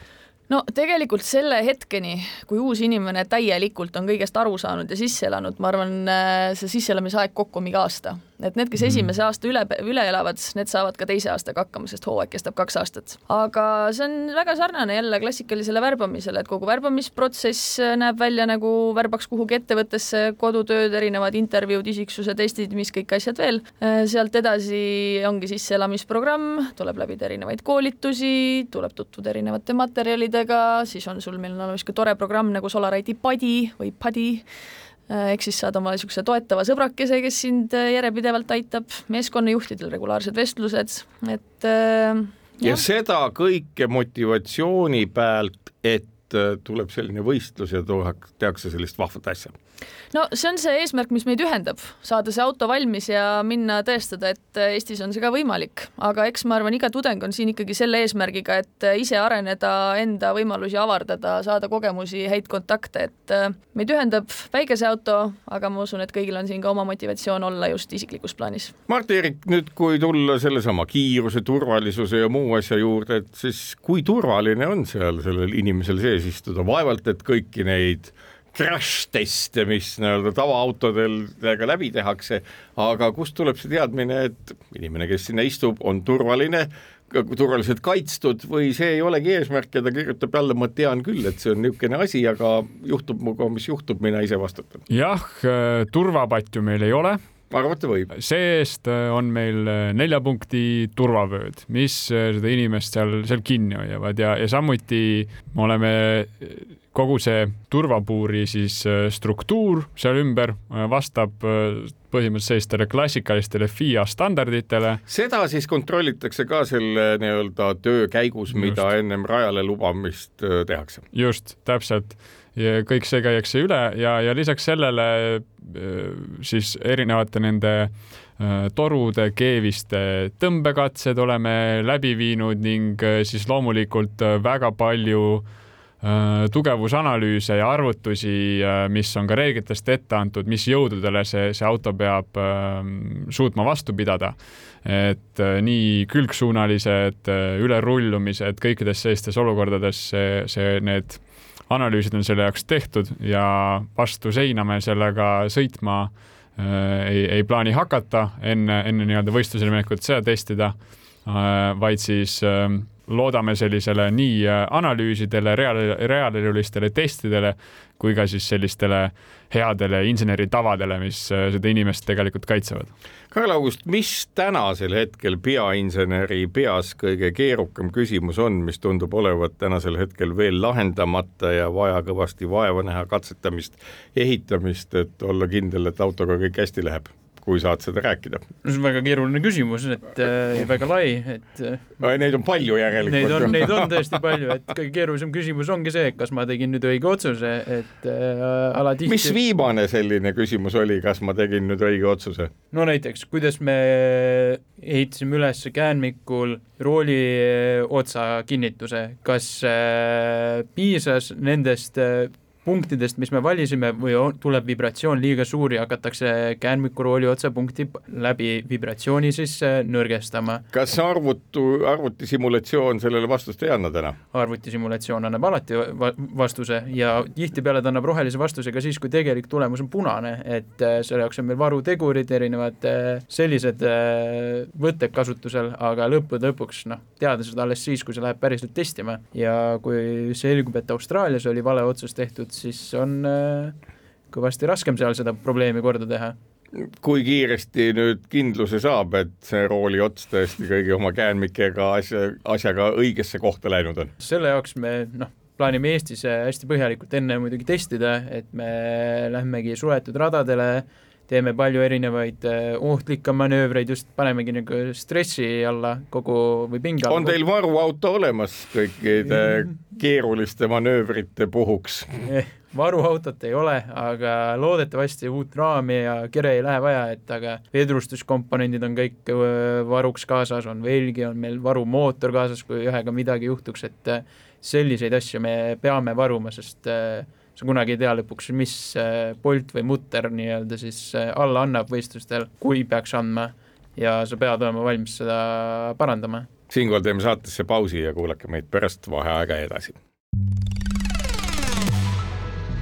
[SPEAKER 3] no tegelikult selle hetkeni, kui uus inimene täielikult on kõigest aru saanud ja sisse elanud, ma arvan, äh, see sisseelamisaeg kokku on mingi aasta et need, kes mhm. esimese aasta üle, üle elavad, need saavad ka teise aastaga hakkama, sest hooaeg kestab kaks aastat. aga see on väga sarnane jälle klassikalisele värbamisele, et kogu värbamisprotsess näeb välja nagu värbaks kuhugi ettevõttesse, kodutööd, erinevad intervjuud, isiksuse testid, mis kõik asjad veel. sealt edasi ongi sisseelamisprogramm, tuleb läbida erinevaid koolitusi, tuleb tutvuda erinevate materjalidega, siis on sul, meil on olemas ka tore programm nagu Solarite'i Padi või Padi ehk siis saad omale niisuguse toetava sõbrakese, kes sind äh, järjepidevalt aitab, meeskonnajuhtidel regulaarsed vestlused, et
[SPEAKER 2] äh, ja jah. seda kõike motivatsiooni pealt, et äh, tuleb selline võistlus ja tehakse sellist vahvat asja?
[SPEAKER 3] No see on see eesmärk, mis meid ühendab, saada see auto valmis ja minna tõestada, et Eestis on see ka võimalik, aga eks ma arvan, iga tudeng on siin ikkagi selle eesmärgiga, et ise areneda, enda võimalusi avardada, saada kogemusi, häid kontakte, et meid ühendab päikeseauto, aga ma usun, et kõigil on siin ka oma motivatsioon olla just isiklikus plaanis.
[SPEAKER 2] Mart-Erik, nüüd kui tulla sellesama kiiruse, turvalisuse ja muu asja juurde, et siis kui turvaline on seal sellel inimesel sees istuda, vaevalt et kõiki neid crash teste, mis nii-öelda tavaautodel läbi tehakse, aga kust tuleb see teadmine, et inimene, kes sinna istub, on turvaline, turvaliselt kaitstud või see ei olegi eesmärk ja ta kirjutab jälle, ma tean küll, et see on niisugune asi, aga juhtub minuga, mis juhtub, mina ise vastutan.
[SPEAKER 4] jah, turvapatju meil ei ole
[SPEAKER 2] arvata võib.
[SPEAKER 4] see-eest on meil nelja punkti turvavööd, mis seda inimest seal, seal kinni hoiavad ja, ja samuti me oleme kogu see turvapuuri siis äh, struktuur seal ümber äh, vastab äh, põhimõtteliselt sellistele klassikalistele FIA standarditele.
[SPEAKER 2] seda siis kontrollitakse ka selle nii-öelda töö käigus, mida just. ennem rajale lubamist tehakse.
[SPEAKER 4] just, täpselt. kõik see käiakse üle ja, ja lisaks sellele siis erinevate nende torude, keeviste tõmbekatsed oleme läbi viinud ning siis loomulikult väga palju äh, Äh, tugevusanalüüse ja arvutusi, äh, mis on ka reeglitest ette antud, mis jõududele see, see auto peab ähm, suutma vastu pidada. et äh, nii külgsuunalised ülerullumised kõikides sellistes olukordades, see, see, need analüüsid on selle jaoks tehtud ja vastu seina me sellega sõitma ei, ei plaani hakata enne, enne nii-öelda võistlusele minekut seda testida, vaid siis ähm, loodame sellisele nii äh, analüüsidele, reaal, reaalelulistele testidele kui ka siis sellistele headele inseneritavadele, mis äh, seda inimest tegelikult kaitsevad.
[SPEAKER 2] Karl August, mis tänasel hetkel peainseneri peas kõige keerukam küsimus on, mis tundub olevat tänasel hetkel veel lahendamata ja vaja kõvasti vaeva näha, katsetamist, ehitamist, et olla kindel, et autoga kõik hästi läheb? Kui saad seda rääkida?
[SPEAKER 5] no see on väga keeruline küsimus, et äh, väga lai, et
[SPEAKER 2] äh, Neid on palju järelikult.
[SPEAKER 5] Neid on, neid on tõesti palju, et kõige keerulisem küsimus ongi see, kas ma tegin nüüd õige otsuse, et äh, alatihti
[SPEAKER 2] mis viimane selline küsimus oli, kas ma tegin nüüd õige otsuse?
[SPEAKER 5] no näiteks, kuidas me ehitasime üles käänmikul rooli äh, otsa kinnituse, kas äh, piisas nendest äh, punktidest, mis me valisime või on, tuleb vibratsioon liiga suur ja hakatakse käänmikurooli otsapunkti läbi vibratsiooni siis nõrgestama.
[SPEAKER 2] kas arvutu, arvutisimulatsioon sellele vastust ei anna täna?
[SPEAKER 5] arvutisimulatsioon annab alati va vastuse ja tihtipeale ta annab rohelise vastuse ka siis, kui tegelik tulemus on punane, et äh, selle jaoks on meil varutegurid, erinevad äh, sellised äh, võtted kasutusel, aga lõppude lõpuks noh, teada seda alles siis, kui see läheb päriselt testima ja kui selgub, et Austraalias oli vale otsus tehtud, et siis on äh, kõvasti raskem seal seda probleemi korda teha
[SPEAKER 2] kui kiiresti nüüd kindluse saab, et see rooli ots tõesti kõigi oma käänmikega asja, asjaga õigesse kohta läinud on?
[SPEAKER 5] selle jaoks me noh, plaanime Eestis äh, hästi põhjalikult enne muidugi testida, et me lähmegi suletud radadele, teeme palju erinevaid äh, ohtlikke manöövreid, just panemegi nagu stressi alla kogu või pinge alla.
[SPEAKER 2] on teil varuauto olemas kõikide keeruliste manöövrite puhuks
[SPEAKER 5] eh, varuautot ei ole, aga loodetavasti uut raami ja kere ei lähe vaja, et aga vedrustuskomponendid on kõik äh, varuks kaasas, on veelgi, on meil varumootor kaasas, kui ühega midagi juhtuks, et äh, selliseid asju me peame varuma, sest äh, sa kunagi ei tea lõpuks, mis Bolt või mutter nii-öelda siis alla annab võistlustel, kui peaks andma ja sa pead olema valmis seda parandama.
[SPEAKER 2] Siinkohal teeme saatesse pausi ja kuulake meid pärast vaheaega edasi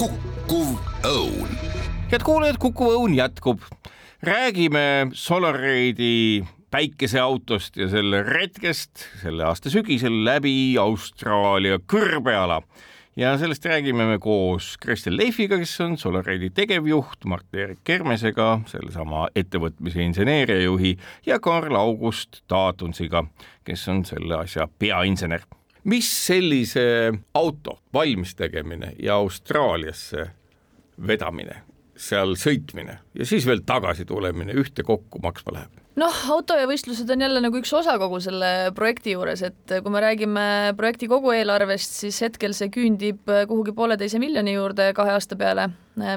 [SPEAKER 1] kukkuv õun.
[SPEAKER 2] head kuulajad, Kukuv Õun jätkub. räägime Solaride'i päikeseautost ja selle retkest selle aasta sügisel läbi Austraalia kõrbeala ja sellest räägime me koos Kristel Leifiga, kes on Solaride'i tegevjuht, Mart-Erik Kermesega, sellesama ettevõtmise inseneeriajuhi ja Karl August Taatunsiga, kes on selle asja peainsener mis sellise auto valmis tegemine ja Austraaliasse vedamine, seal sõitmine ja siis veel tagasi tulemine ühtekokku maksma läheb?
[SPEAKER 3] Noh, autojavõistlused on jälle nagu üks osa kogu selle projekti juures, et kui me räägime projekti kogu eelarvest, siis hetkel see küündib kuhugi pooleteise miljoni juurde kahe aasta peale,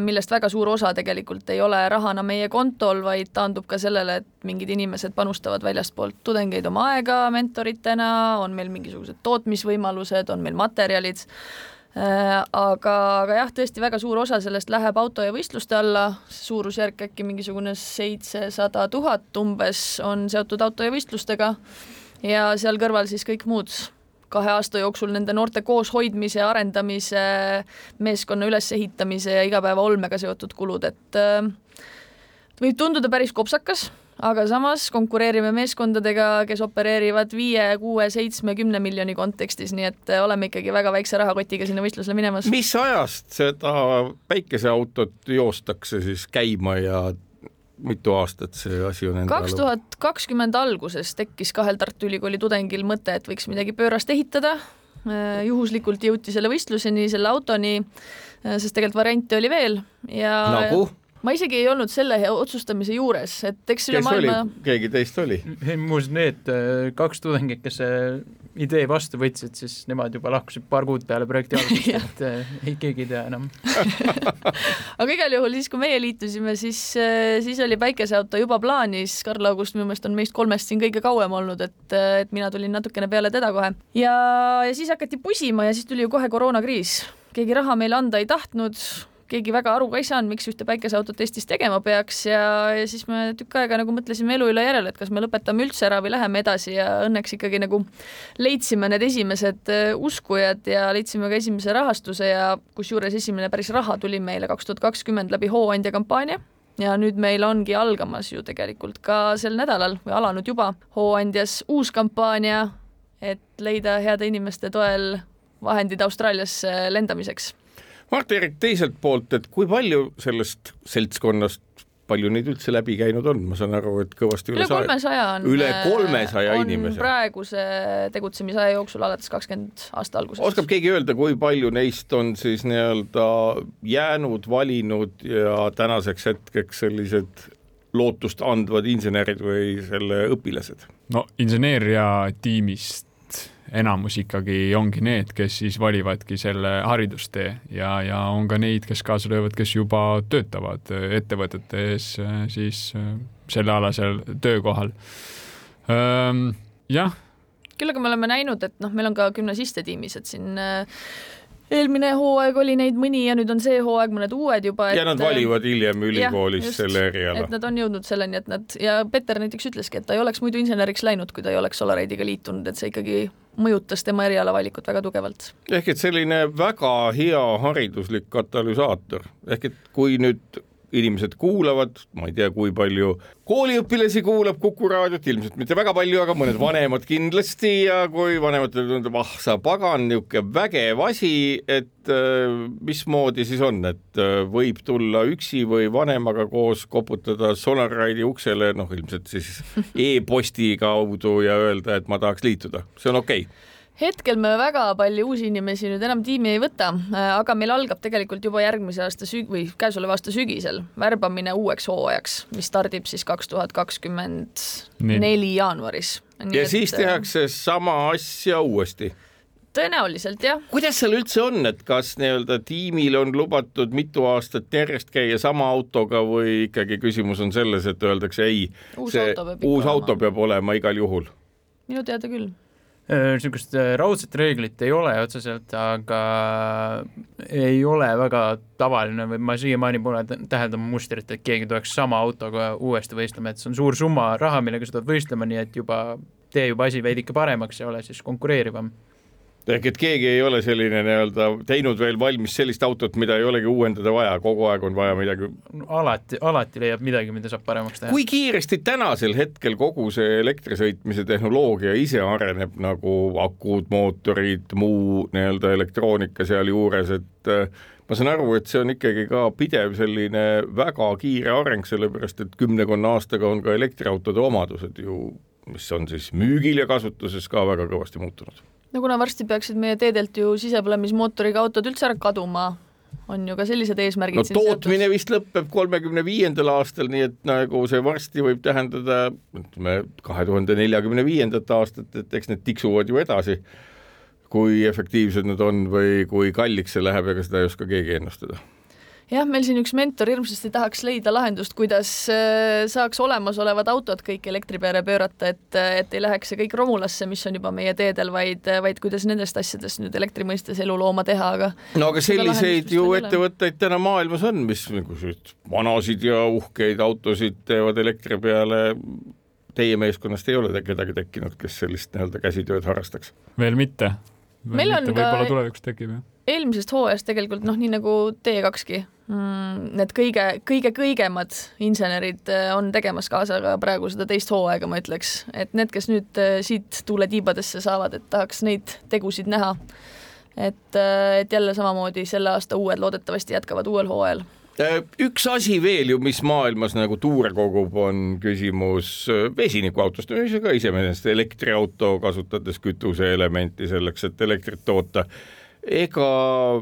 [SPEAKER 3] millest väga suur osa tegelikult ei ole rahana meie kontol, vaid taandub ka sellele, et mingid inimesed panustavad väljastpoolt tudengeid oma aega mentoritena, on meil mingisugused tootmisvõimalused, on meil materjalid aga, aga jah, tõesti väga suur osa sellest läheb auto ja võistluste alla, suurusjärk äkki mingisugune seitsesada tuhat umbes on seotud auto ja võistlustega. Ja seal kõrval siis kõik muud. Kahe aasta jooksul nende noorte kooshoidmise, arendamise, meeskonna ülesehitamise ja igapäevaolmega seotud kulud, et äh, võib tunduda päris kopsakas aga samas konkureerime meeskondadega, kes opereerivad viie, kuue, seitsme, kümne miljoni kontekstis, nii et äh, oleme ikkagi väga väikse rahakotiga sinna võistlusele minemas.
[SPEAKER 2] mis ajast seda päikeseautot joostakse siis käima ja mitu aastat see asi on enda
[SPEAKER 3] kaks tuhat kakskümmend alguses tekkis kahel Tartu Ülikooli tudengil mõte, et võiks midagi pöörast ehitada. Äh, juhuslikult jõuti selle võistluseni, selle autoni, äh, sest tegelikult variante oli veel ja
[SPEAKER 2] nagu?
[SPEAKER 3] Ma isegi ei olnud selle otsustamise juures, et eks üle
[SPEAKER 2] kes
[SPEAKER 3] maailma
[SPEAKER 2] oli, keegi teist oli?
[SPEAKER 5] muuseas, need äh, kaks tudengit, kes see idee vastu võtsid, siis nemad juba lahkusid paar kuud peale projekti algust <laughs> et äh, ei, keegi ei tea enam <laughs>
[SPEAKER 3] aga igal juhul siis, kui meie liitusime, siis, äh, siis oli päikeseauto juba plaanis, Karl August minu meelest on meist kolmest siin kõige kauem olnud, et, et mina tulin natukene peale teda kohe. ja, ja siis hakati pusima ja siis tuli ju kohe koroonakriis. keegi raha meile anda ei tahtnud keegi väga aru ka ei saanud, miks ühte päikeseautot Eestis tegema peaks ja, ja siis me tükk aega nagu mõtlesime elu üle järele, et kas me lõpetame üldse ära või läheme edasi ja õnneks ikkagi nagu leidsime need esimesed äh, uskujad ja leidsime ka esimese rahastuse ja kusjuures esimene päris raha tuli meile kaks tuhat kakskümmend läbi hooandja kampaania ja nüüd meil ongi algamas ju tegelikult ka sel nädalal või alanud juba hooandjas uus kampaania, et leida heade inimeste toel vahendid Austraaliasse lendamiseks
[SPEAKER 2] Mart-Erik teiselt poolt, et kui palju sellest seltskonnast palju neid üldse läbi käinud on, ma saan aru, et kõvasti üle
[SPEAKER 3] kolmesaja on
[SPEAKER 2] üle kolmesaja inimese
[SPEAKER 3] praeguse tegutsemisaja jooksul alates kakskümmend aasta algusest.
[SPEAKER 2] oskab keegi öelda, kui palju neist on siis nii-öelda jäänud, valinud ja tänaseks hetkeks sellised lootust andvad insenerid või selle õpilased?
[SPEAKER 4] no inseneeria tiimist enamus ikkagi ongi need, kes siis valivadki selle haridustee ja, ja on ka neid, kes kaasa löövad, kes juba töötavad ettevõtetes siis sellealasel töökohal. jah.
[SPEAKER 3] küll aga me oleme näinud, et noh, meil on ka gümnasiste tiimis, et siin eelmine hooaeg oli neid mõni ja nüüd on see hooaeg mõned uued juba.
[SPEAKER 2] ja nad valivad hiljem ülikoolis ja, selle eriala.
[SPEAKER 3] et nad on jõudnud selleni, et nad ja Peter näiteks ütleski, et ta ei oleks muidu inseneriks läinud, kui ta ei oleks Solaridiga liitunud, et see ikkagi mõjutas tema erialavalikut väga tugevalt.
[SPEAKER 2] ehk et selline väga hea hariduslik katalüsaator, ehk et kui nüüd inimesed kuulavad, ma ei tea, kui palju kooliõpilasi kuulab Kuku raadiot, ilmselt mitte väga palju, aga mõned vanemad kindlasti ja kui vanematele tundub, ah sa pagan, niisugune vägev asi, et äh, mismoodi siis on, et äh, võib tulla üksi või vanemaga koos koputada Solarride'i uksele, noh ilmselt siis e-posti kaudu ja öelda, et ma tahaks liituda, see on okei. okay
[SPEAKER 3] hetkel me väga palju uusi inimesi nüüd enam tiimi ei võta, aga meil algab tegelikult juba järgmise aasta süg- või käesoleva aasta sügisel värbamine uueks hooajaks, mis stardib siis kaks tuhat kakskümmend neli jaanuaris.
[SPEAKER 2] ja et... siis äh, tehakse sama asja uuesti
[SPEAKER 3] tõenäoliselt jah.
[SPEAKER 2] kuidas seal üldse on, et kas nii-öelda tiimil on lubatud mitu aastat järjest käia sama autoga või ikkagi küsimus on selles, et öeldakse ei, see auto uus auto peab olema igal juhul?
[SPEAKER 3] minu teada küll
[SPEAKER 5] niisugust äh, raudset reeglit ei ole otseselt, aga ei ole väga tavaline või ma siiamaani pole täheldanud mustrit, et keegi tuleks sama autoga uuesti võistlema, et see on suur summa raha, millega sa tuled võistlema, nii et juba tee juba asi veidike paremaks ja ole siis konkureerivam
[SPEAKER 2] ehk et keegi ei ole selline nii-öelda teinud veel valmis sellist autot, mida ei olegi uuendada vaja, kogu aeg on vaja midagi.
[SPEAKER 5] alati, alati leiab midagi, mida saab paremaks teha.
[SPEAKER 2] kui kiiresti tänasel hetkel kogu see elektrisõitmise tehnoloogia ise areneb nagu akud, mootorid, muu nii-öelda elektroonika sealjuures, et äh, ma saan aru, et see on ikkagi ka pidev selline väga kiire areng, sellepärast et kümnekonna aastaga on ka elektriautode omadused ju, mis on siis müügil ja kasutuses ka väga kõvasti muutunud
[SPEAKER 3] no kuna varsti peaksid meie teedelt ju sisepõlemismootoriga autod üldse ära kaduma, on ju ka sellised eesmärgid
[SPEAKER 2] no tootmine vist lõpeb kolmekümne viiendal aastal, nii et nagu see varsti võib tähendada ütleme kahe tuhande neljakümne viiendat aastat, et eks need tiksuvad ju edasi. kui efektiivsed nad on või kui kalliks see läheb, ega seda ei oska keegi ennustada
[SPEAKER 3] jah, meil siin üks mentor hirmsasti tahaks leida lahendust, kuidas äh, saaks olemasolevad autod kõik elektri peale pöörata, et, et ei läheks see kõik romulasse, mis on juba meie teedel, vaid, vaid kuidas nendest asjadest nüüd elektri mõistes elulooma teha, aga
[SPEAKER 2] no aga selliseid ju ettevõtteid täna maailmas on, mis niisuguseid vanasid ja uhkeid autosid teevad elektri peale. Teie meeskonnast ei ole kedagi tekkinud, kes sellist nii-öelda käsitööd harrastaks?
[SPEAKER 4] veel mitte.
[SPEAKER 3] meil on ka
[SPEAKER 4] võib-olla tulevikus tekib, jah.
[SPEAKER 3] eelmisest hooajast tegelikult noh, nii nagu T2-gi mm,, need kõige, kõige kõigemad insenerid äh, on tegemas kaasa ka praegu seda teist hooaega, ma ütleks, et need, kes nüüd äh, siit tuuletiibadesse saavad, et tahaks neid tegusid näha. et, äh, et jälle samamoodi selle aasta uued loodetavasti jätkavad uuel hooajal.
[SPEAKER 2] Üks asi veel ju, mis maailmas nagu tuure kogub, on küsimus vesinikuautost, mis on ka iseenesest elektriauto, kasutades kütuseelementi selleks, et elektrit toota ega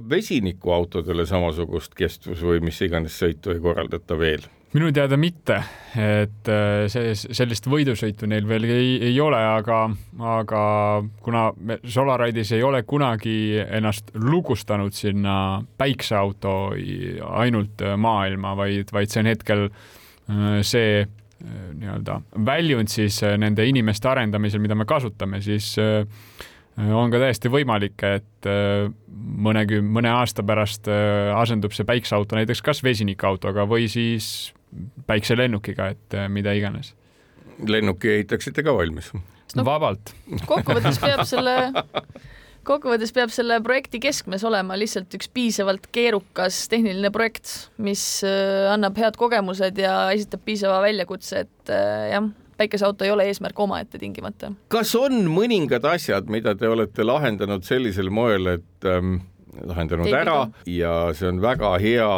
[SPEAKER 2] vesinikuautodele samasugust kestvus või mis iganes sõitu ei korraldata veel?
[SPEAKER 4] minu teada mitte, et äh, see, sellist võidusõitu neil veel ei, ei ole, aga, aga kuna Solaride'is ei ole kunagi ennast lugustanud sinna päikseauto ainult maailma, vaid, vaid see on hetkel äh, see äh, nii-öelda väljund siis nende inimeste arendamisel, mida me kasutame, siis äh, on ka täiesti võimalik, et äh, mõne, mõne aasta pärast äh, asendub see päikseauto näiteks kas vesinikautoga või siis päikselennukiga, et äh, mida iganes.
[SPEAKER 2] lennuki ehitaksite ka valmis
[SPEAKER 4] no,? vabalt.
[SPEAKER 3] kokkuvõttes peab <laughs> selle kokkuvõttes peab selle projekti keskmes olema lihtsalt üks piisavalt keerukas tehniline projekt, mis annab head kogemused ja esitab piisava väljakutse, et jah päikeseauto ei ole eesmärk omaette tingimata.
[SPEAKER 2] kas on mõningad asjad, mida te olete lahendanud sellisel moel, et ähm, lahendanud Teibiga. ära ja see on väga hea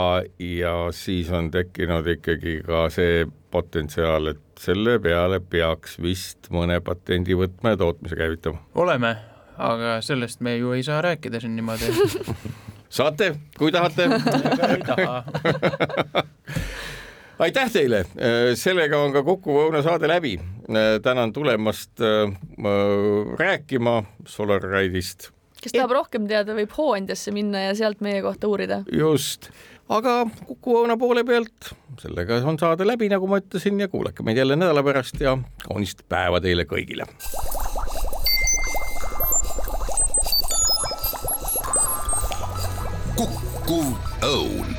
[SPEAKER 2] ja siis on tekkinud ikkagi ka see potentsiaal, et selle peale peaks vist mõne patendi võtma ja tootmise käivitama.
[SPEAKER 5] oleme, aga sellest me ju ei saa rääkida siin niimoodi <laughs>
[SPEAKER 2] saate, kui tahate <laughs>
[SPEAKER 5] ei taha
[SPEAKER 2] aitäh teile, äh, sellega on ka Kuku Õuna saade läbi. Äh, tänan tulemast äh, rääkima Solaride'ist.
[SPEAKER 3] kes tahab Et... rohkem teada, võib Hooandjasse minna ja sealt meie kohta uurida.
[SPEAKER 2] just, aga Kuku Õuna poole pealt sellega on saade läbi, nagu ma ütlesin ja kuulake meid jälle nädala pärast ja kaunist päeva teile kõigile.
[SPEAKER 1] kukkuv õun